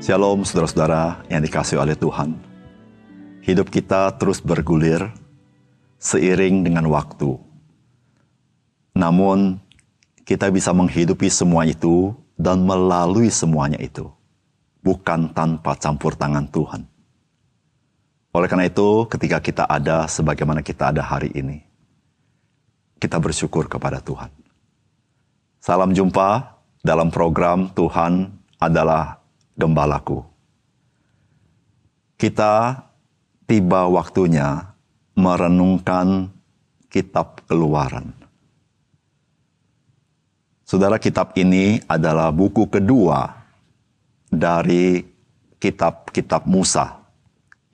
Shalom saudara-saudara yang dikasih oleh Tuhan. Hidup kita terus bergulir seiring dengan waktu. Namun kita bisa menghidupi semua itu dan melalui semuanya itu. Bukan tanpa campur tangan Tuhan. Oleh karena itu ketika kita ada sebagaimana kita ada hari ini. Kita bersyukur kepada Tuhan. Salam jumpa dalam program Tuhan adalah gembalaku. Kita tiba waktunya merenungkan kitab keluaran. Saudara, kitab ini adalah buku kedua dari kitab-kitab Musa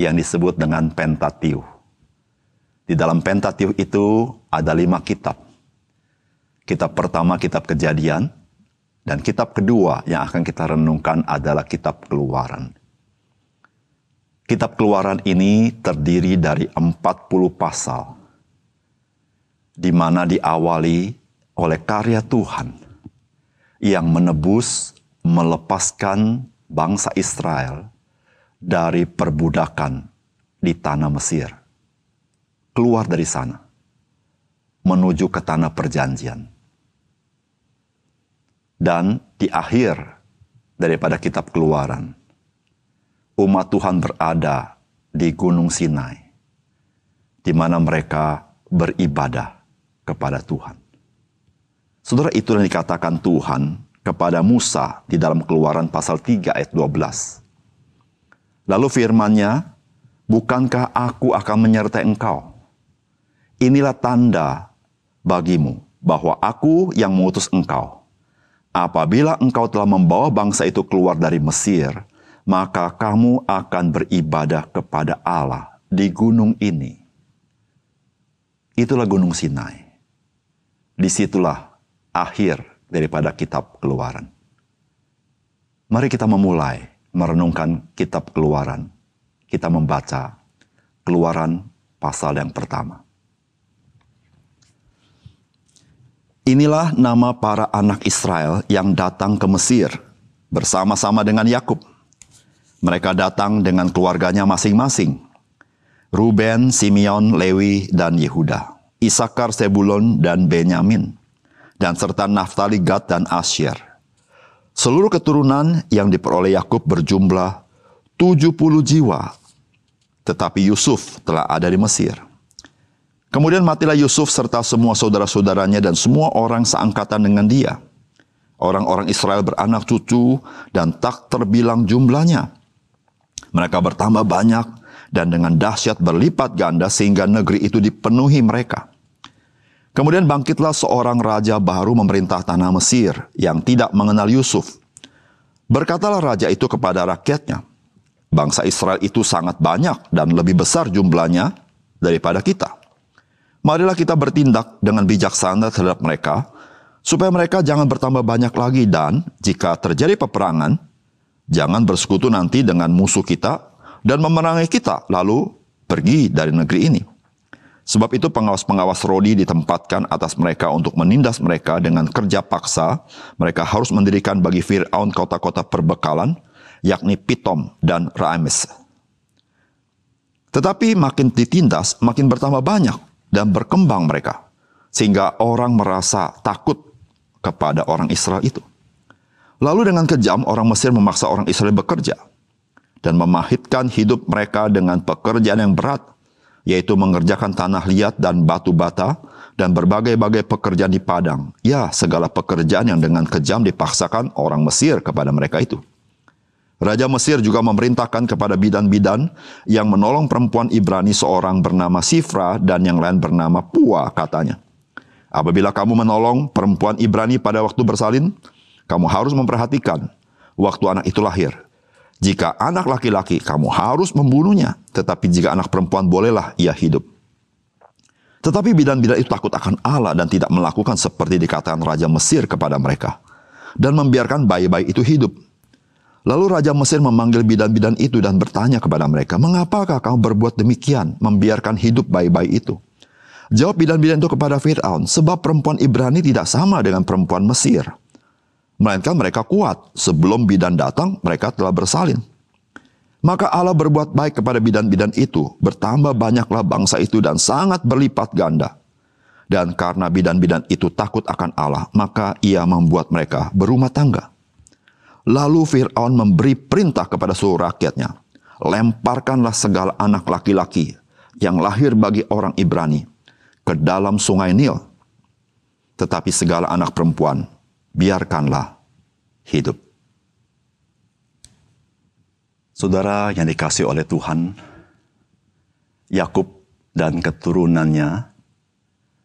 yang disebut dengan Pentateuch. Di dalam Pentateuch itu ada lima kitab. Kitab pertama, kitab kejadian, dan kitab kedua yang akan kita renungkan adalah kitab keluaran. Kitab keluaran ini terdiri dari 40 pasal, di mana diawali oleh karya Tuhan yang menebus, melepaskan bangsa Israel dari perbudakan di tanah Mesir. Keluar dari sana, menuju ke tanah perjanjian dan di akhir daripada kitab keluaran, umat Tuhan berada di Gunung Sinai, di mana mereka beribadah kepada Tuhan. Saudara itu yang dikatakan Tuhan kepada Musa di dalam keluaran pasal 3 ayat 12. Lalu firmannya, Bukankah aku akan menyertai engkau? Inilah tanda bagimu bahwa aku yang mengutus engkau Apabila engkau telah membawa bangsa itu keluar dari Mesir, maka kamu akan beribadah kepada Allah di gunung ini. Itulah gunung Sinai. Di situlah akhir daripada kitab keluaran. Mari kita memulai merenungkan kitab keluaran. Kita membaca keluaran pasal yang pertama. Inilah nama para anak Israel yang datang ke Mesir bersama-sama dengan Yakub. Mereka datang dengan keluarganya masing-masing. Ruben, Simeon, Lewi, dan Yehuda. Isakar, Sebulon, dan Benyamin. Dan serta Naftali, Gad, dan Asyir. Seluruh keturunan yang diperoleh Yakub berjumlah 70 jiwa. Tetapi Yusuf telah ada di Mesir. Kemudian matilah Yusuf serta semua saudara-saudaranya dan semua orang seangkatan dengan dia. Orang-orang Israel beranak cucu dan tak terbilang jumlahnya. Mereka bertambah banyak dan dengan dahsyat berlipat ganda sehingga negeri itu dipenuhi mereka. Kemudian bangkitlah seorang raja baru memerintah tanah Mesir yang tidak mengenal Yusuf. Berkatalah raja itu kepada rakyatnya, bangsa Israel itu sangat banyak dan lebih besar jumlahnya daripada kita. Marilah kita bertindak dengan bijaksana terhadap mereka, supaya mereka jangan bertambah banyak lagi dan jika terjadi peperangan, jangan bersekutu nanti dengan musuh kita dan memerangi kita, lalu pergi dari negeri ini. Sebab itu pengawas-pengawas Rodi ditempatkan atas mereka untuk menindas mereka dengan kerja paksa. Mereka harus mendirikan bagi Fir'aun kota-kota perbekalan, yakni Pitom dan Raimes. Tetapi makin ditindas, makin bertambah banyak dan berkembang mereka sehingga orang merasa takut kepada orang Israel itu. Lalu dengan kejam orang Mesir memaksa orang Israel bekerja dan memahitkan hidup mereka dengan pekerjaan yang berat yaitu mengerjakan tanah liat dan batu bata dan berbagai-bagai pekerjaan di padang. Ya, segala pekerjaan yang dengan kejam dipaksakan orang Mesir kepada mereka itu. Raja Mesir juga memerintahkan kepada bidan-bidan yang menolong perempuan Ibrani seorang bernama Sifra dan yang lain bernama Pua katanya. Apabila kamu menolong perempuan Ibrani pada waktu bersalin, kamu harus memperhatikan waktu anak itu lahir. Jika anak laki-laki, kamu harus membunuhnya. Tetapi jika anak perempuan, bolehlah ia hidup. Tetapi bidan-bidan itu takut akan Allah dan tidak melakukan seperti dikatakan Raja Mesir kepada mereka. Dan membiarkan bayi-bayi itu hidup. Lalu Raja Mesir memanggil bidan-bidan itu dan bertanya kepada mereka, Mengapakah kamu berbuat demikian, membiarkan hidup bayi-bayi itu? Jawab bidan-bidan itu kepada Fir'aun, sebab perempuan Ibrani tidak sama dengan perempuan Mesir. Melainkan mereka kuat. Sebelum bidan datang, mereka telah bersalin. Maka Allah berbuat baik kepada bidan-bidan itu. Bertambah banyaklah bangsa itu dan sangat berlipat ganda. Dan karena bidan-bidan itu takut akan Allah, maka ia membuat mereka berumah tangga. Lalu Fir'aun memberi perintah kepada seluruh rakyatnya. Lemparkanlah segala anak laki-laki yang lahir bagi orang Ibrani ke dalam sungai Nil. Tetapi segala anak perempuan biarkanlah hidup. Saudara yang dikasih oleh Tuhan, Yakub dan keturunannya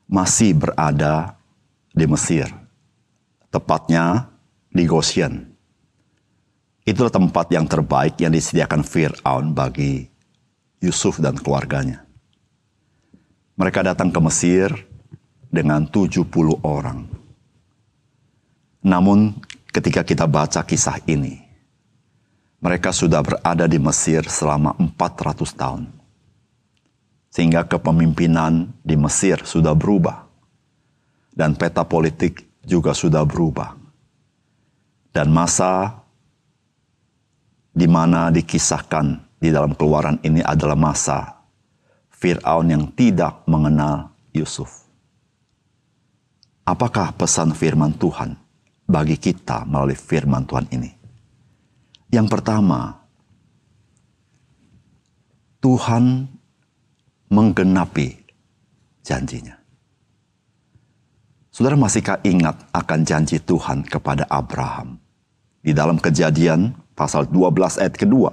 masih berada di Mesir, tepatnya di Goshen. Itulah tempat yang terbaik yang disediakan Fir'aun bagi Yusuf dan keluarganya. Mereka datang ke Mesir dengan 70 orang. Namun ketika kita baca kisah ini, mereka sudah berada di Mesir selama 400 tahun. Sehingga kepemimpinan di Mesir sudah berubah. Dan peta politik juga sudah berubah. Dan masa di mana dikisahkan di dalam keluaran ini adalah masa Fir'aun yang tidak mengenal Yusuf. Apakah pesan firman Tuhan bagi kita melalui firman Tuhan ini? Yang pertama, Tuhan menggenapi janjinya. Saudara masihkah ingat akan janji Tuhan kepada Abraham? Di dalam kejadian pasal 12 ayat kedua.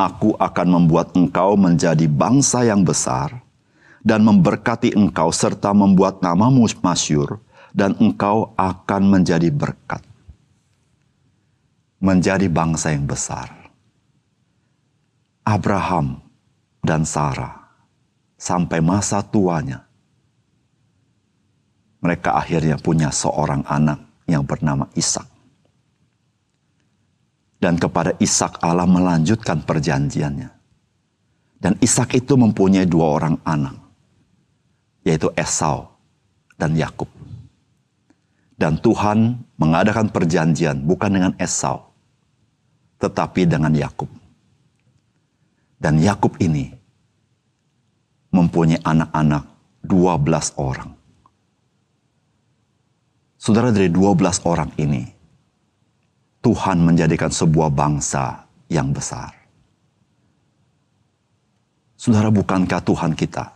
Aku akan membuat engkau menjadi bangsa yang besar dan memberkati engkau serta membuat namamu masyur dan engkau akan menjadi berkat menjadi bangsa yang besar. Abraham dan Sarah sampai masa tuanya, mereka akhirnya punya seorang anak yang bernama Ishak. Dan kepada Ishak Allah melanjutkan perjanjiannya. Dan Ishak itu mempunyai dua orang anak, yaitu Esau dan Yakub. Dan Tuhan mengadakan perjanjian bukan dengan Esau, tetapi dengan Yakub. Dan Yakub ini mempunyai anak-anak 12 orang. Saudara dari 12 orang ini, Tuhan menjadikan sebuah bangsa yang besar. Saudara bukankah Tuhan kita,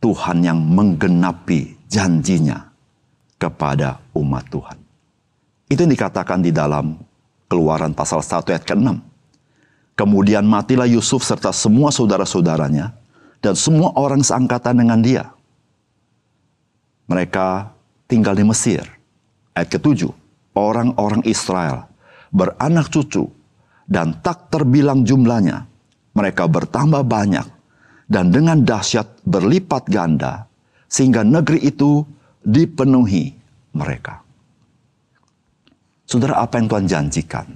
Tuhan yang menggenapi janjinya kepada umat Tuhan. Itu yang dikatakan di dalam Keluaran pasal 1 ayat ke-6. Kemudian matilah Yusuf serta semua saudara-saudaranya dan semua orang seangkatan dengan dia. Mereka tinggal di Mesir. Ayat ke-7. Orang-orang Israel beranak cucu dan tak terbilang jumlahnya. Mereka bertambah banyak dan dengan dahsyat berlipat ganda sehingga negeri itu dipenuhi mereka. Saudara, apa yang Tuhan janjikan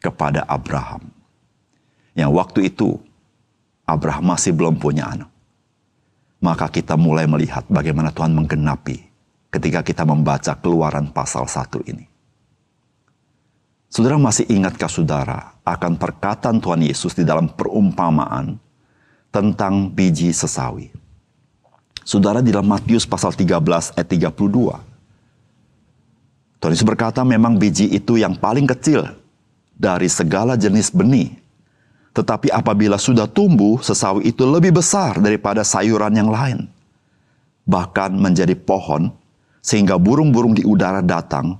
kepada Abraham? Yang waktu itu Abraham masih belum punya anak. Maka kita mulai melihat bagaimana Tuhan menggenapi ketika kita membaca keluaran pasal 1 ini. Saudara masih ingatkah saudara akan perkataan Tuhan Yesus di dalam perumpamaan tentang biji sesawi? Saudara di dalam Matius pasal 13 ayat 32. Tuhan Yesus berkata memang biji itu yang paling kecil dari segala jenis benih. Tetapi apabila sudah tumbuh, sesawi itu lebih besar daripada sayuran yang lain. Bahkan menjadi pohon, sehingga burung-burung di udara datang,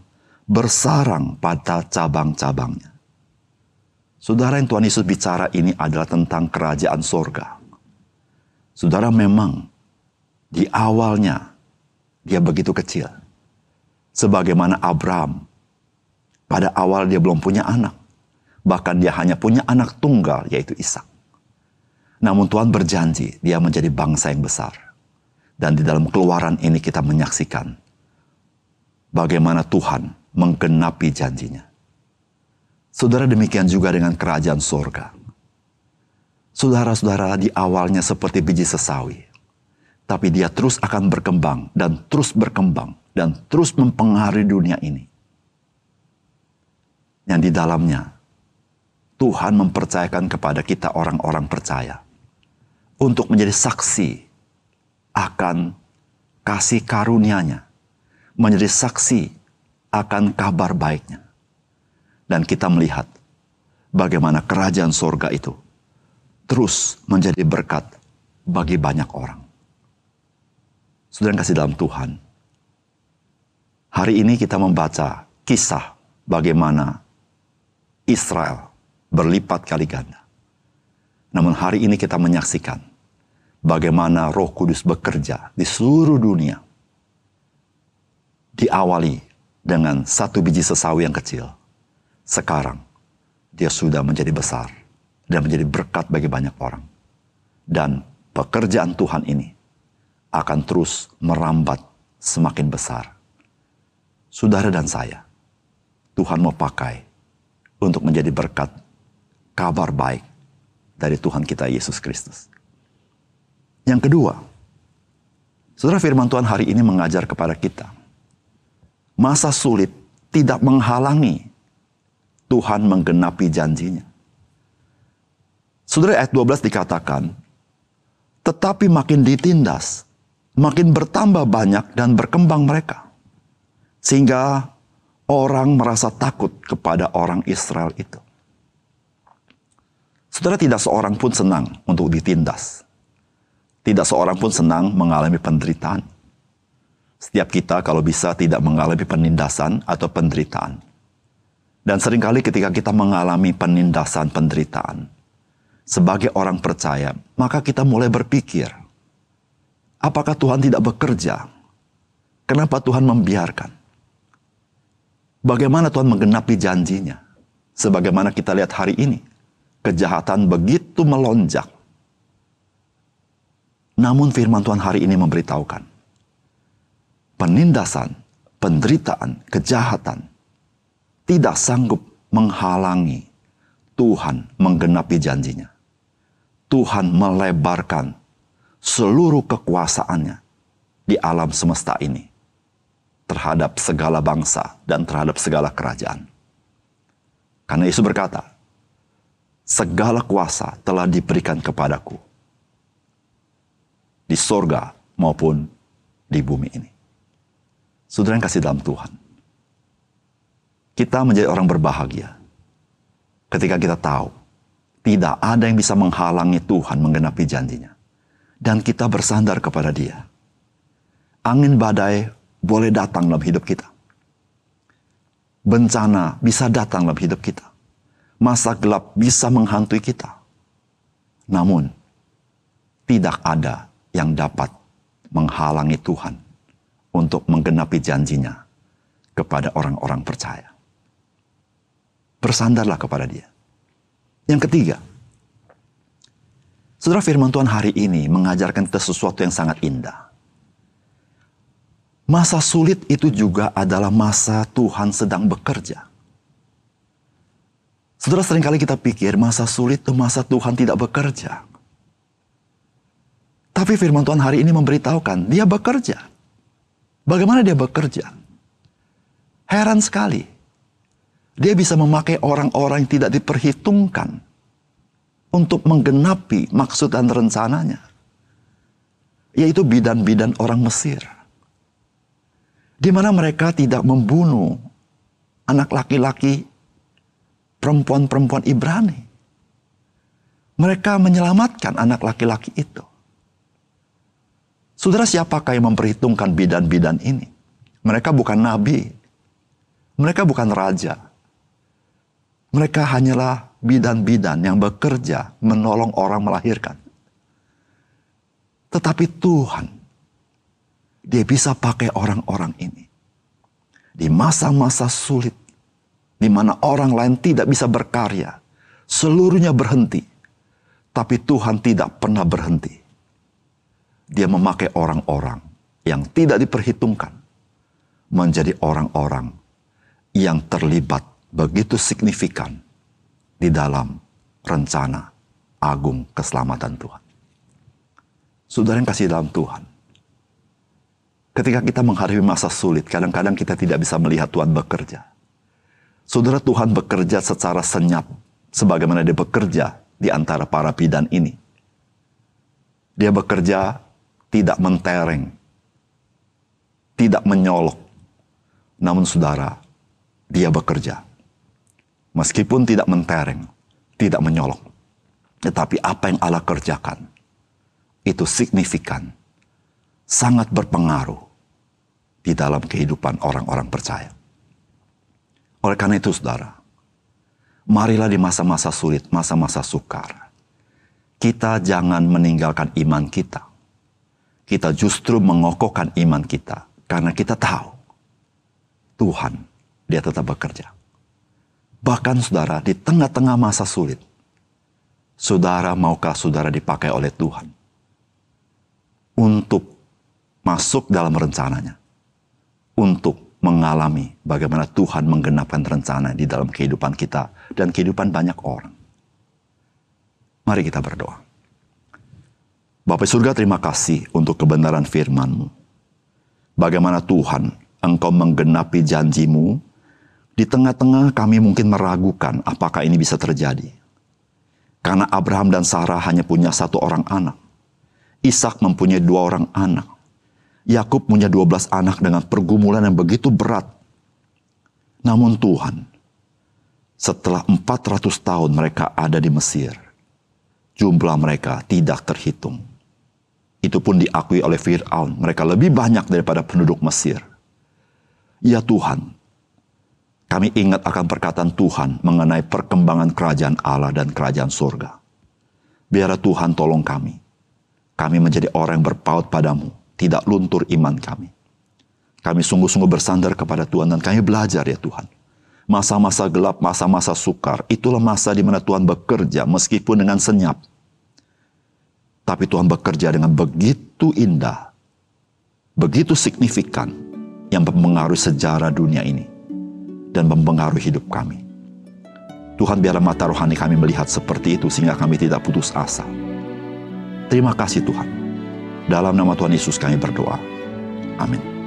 bersarang pada cabang-cabangnya. Saudara yang Tuhan Yesus bicara ini adalah tentang kerajaan sorga. Saudara memang di awalnya dia begitu kecil sebagaimana Abraham. Pada awal dia belum punya anak. Bahkan dia hanya punya anak tunggal yaitu Ishak. Namun Tuhan berjanji dia menjadi bangsa yang besar. Dan di dalam keluaran ini kita menyaksikan bagaimana Tuhan menggenapi janjinya. Saudara demikian juga dengan kerajaan sorga. Saudara-saudara di awalnya seperti biji sesawi. Tapi dia terus akan berkembang dan terus berkembang dan terus mempengaruhi dunia ini. yang di dalamnya Tuhan mempercayakan kepada kita orang-orang percaya untuk menjadi saksi akan kasih karunia-Nya, menjadi saksi akan kabar baiknya. Dan kita melihat bagaimana kerajaan sorga itu terus menjadi berkat bagi banyak orang. Saudara kasih dalam Tuhan, hari ini kita membaca kisah bagaimana Israel berlipat kali ganda. Namun hari ini kita menyaksikan bagaimana Roh Kudus bekerja di seluruh dunia. Diawali dengan satu biji sesawi yang kecil. Sekarang dia sudah menjadi besar dan menjadi berkat bagi banyak orang. Dan pekerjaan Tuhan ini akan terus merambat semakin besar. Saudara dan saya, Tuhan mau pakai untuk menjadi berkat kabar baik dari Tuhan kita Yesus Kristus. Yang kedua, saudara firman Tuhan hari ini mengajar kepada kita. Masa sulit tidak menghalangi Tuhan menggenapi janjinya. Saudara ayat 12 dikatakan, tetapi makin ditindas, makin bertambah banyak dan berkembang mereka. Sehingga orang merasa takut kepada orang Israel itu. Saudara tidak seorang pun senang untuk ditindas. Tidak seorang pun senang mengalami penderitaan. Setiap kita kalau bisa tidak mengalami penindasan atau penderitaan. Dan sering kali ketika kita mengalami penindasan penderitaan, sebagai orang percaya, maka kita mulai berpikir, apakah Tuhan tidak bekerja? Kenapa Tuhan membiarkan? Bagaimana Tuhan menggenapi janjinya? Sebagaimana kita lihat hari ini, kejahatan begitu melonjak. Namun firman Tuhan hari ini memberitahukan, penindasan, penderitaan, kejahatan tidak sanggup menghalangi Tuhan menggenapi janjinya. Tuhan melebarkan seluruh kekuasaannya di alam semesta ini terhadap segala bangsa dan terhadap segala kerajaan. Karena Yesus berkata, segala kuasa telah diberikan kepadaku di sorga maupun di bumi ini. Saudara yang kasih dalam Tuhan, kita menjadi orang berbahagia ketika kita tahu tidak ada yang bisa menghalangi Tuhan menggenapi janjinya. Dan kita bersandar kepada dia. Angin badai boleh datang dalam hidup kita. Bencana bisa datang dalam hidup kita. Masa gelap bisa menghantui kita. Namun, tidak ada yang dapat menghalangi Tuhan untuk menggenapi janjinya kepada orang-orang percaya. Bersandarlah kepada dia. Yang ketiga, Saudara firman Tuhan hari ini mengajarkan kita sesuatu yang sangat indah. Masa sulit itu juga adalah masa Tuhan sedang bekerja. Saudara sering kali kita pikir masa sulit itu masa Tuhan tidak bekerja. Tapi firman Tuhan hari ini memberitahukan dia bekerja. Bagaimana dia bekerja? Heran sekali. Dia bisa memakai orang-orang yang tidak diperhitungkan untuk menggenapi maksud dan rencananya. Yaitu bidan-bidan orang Mesir di mana mereka tidak membunuh anak laki-laki perempuan-perempuan Ibrani. Mereka menyelamatkan anak laki-laki itu. Saudara siapakah yang memperhitungkan bidan-bidan ini? Mereka bukan nabi. Mereka bukan raja. Mereka hanyalah bidan-bidan yang bekerja menolong orang melahirkan. Tetapi Tuhan dia bisa pakai orang-orang ini. Di masa-masa sulit, di mana orang lain tidak bisa berkarya, seluruhnya berhenti. Tapi Tuhan tidak pernah berhenti. Dia memakai orang-orang yang tidak diperhitungkan menjadi orang-orang yang terlibat begitu signifikan di dalam rencana agung keselamatan Tuhan. Saudara yang kasih dalam Tuhan, Ketika kita menghadapi masa sulit, kadang-kadang kita tidak bisa melihat Tuhan bekerja. Saudara Tuhan bekerja secara senyap sebagaimana dia bekerja di antara para bidan ini. Dia bekerja tidak mentereng, tidak menyolok. Namun saudara, dia bekerja. Meskipun tidak mentereng, tidak menyolok. Tetapi apa yang Allah kerjakan, itu signifikan, sangat berpengaruh di dalam kehidupan orang-orang percaya. Oleh karena itu saudara, marilah di masa-masa sulit, masa-masa sukar, kita jangan meninggalkan iman kita. Kita justru mengokohkan iman kita karena kita tahu Tuhan dia tetap bekerja. Bahkan saudara di tengah-tengah masa sulit, saudara maukah saudara dipakai oleh Tuhan untuk masuk dalam rencananya, untuk mengalami bagaimana Tuhan menggenapkan rencana di dalam kehidupan kita dan kehidupan banyak orang. Mari kita berdoa. Bapak surga terima kasih untuk kebenaran firman-Mu. Bagaimana Tuhan Engkau menggenapi janjimu di tengah-tengah kami mungkin meragukan apakah ini bisa terjadi. Karena Abraham dan Sarah hanya punya satu orang anak. Ishak mempunyai dua orang anak. Yakub punya 12 anak dengan pergumulan yang begitu berat. Namun Tuhan, setelah 400 tahun mereka ada di Mesir, jumlah mereka tidak terhitung. Itu pun diakui oleh Fir'aun, mereka lebih banyak daripada penduduk Mesir. Ya Tuhan, kami ingat akan perkataan Tuhan mengenai perkembangan kerajaan Allah dan kerajaan surga. Biar Tuhan tolong kami. Kami menjadi orang yang berpaut padamu tidak luntur iman kami. Kami sungguh-sungguh bersandar kepada Tuhan dan kami belajar ya Tuhan. Masa-masa gelap, masa-masa sukar, itulah masa di mana Tuhan bekerja meskipun dengan senyap. Tapi Tuhan bekerja dengan begitu indah, begitu signifikan yang mempengaruhi sejarah dunia ini dan mempengaruhi hidup kami. Tuhan biarlah mata rohani kami melihat seperti itu sehingga kami tidak putus asa. Terima kasih Tuhan. Dalam nama Tuhan Yesus kami berdoa. Amin.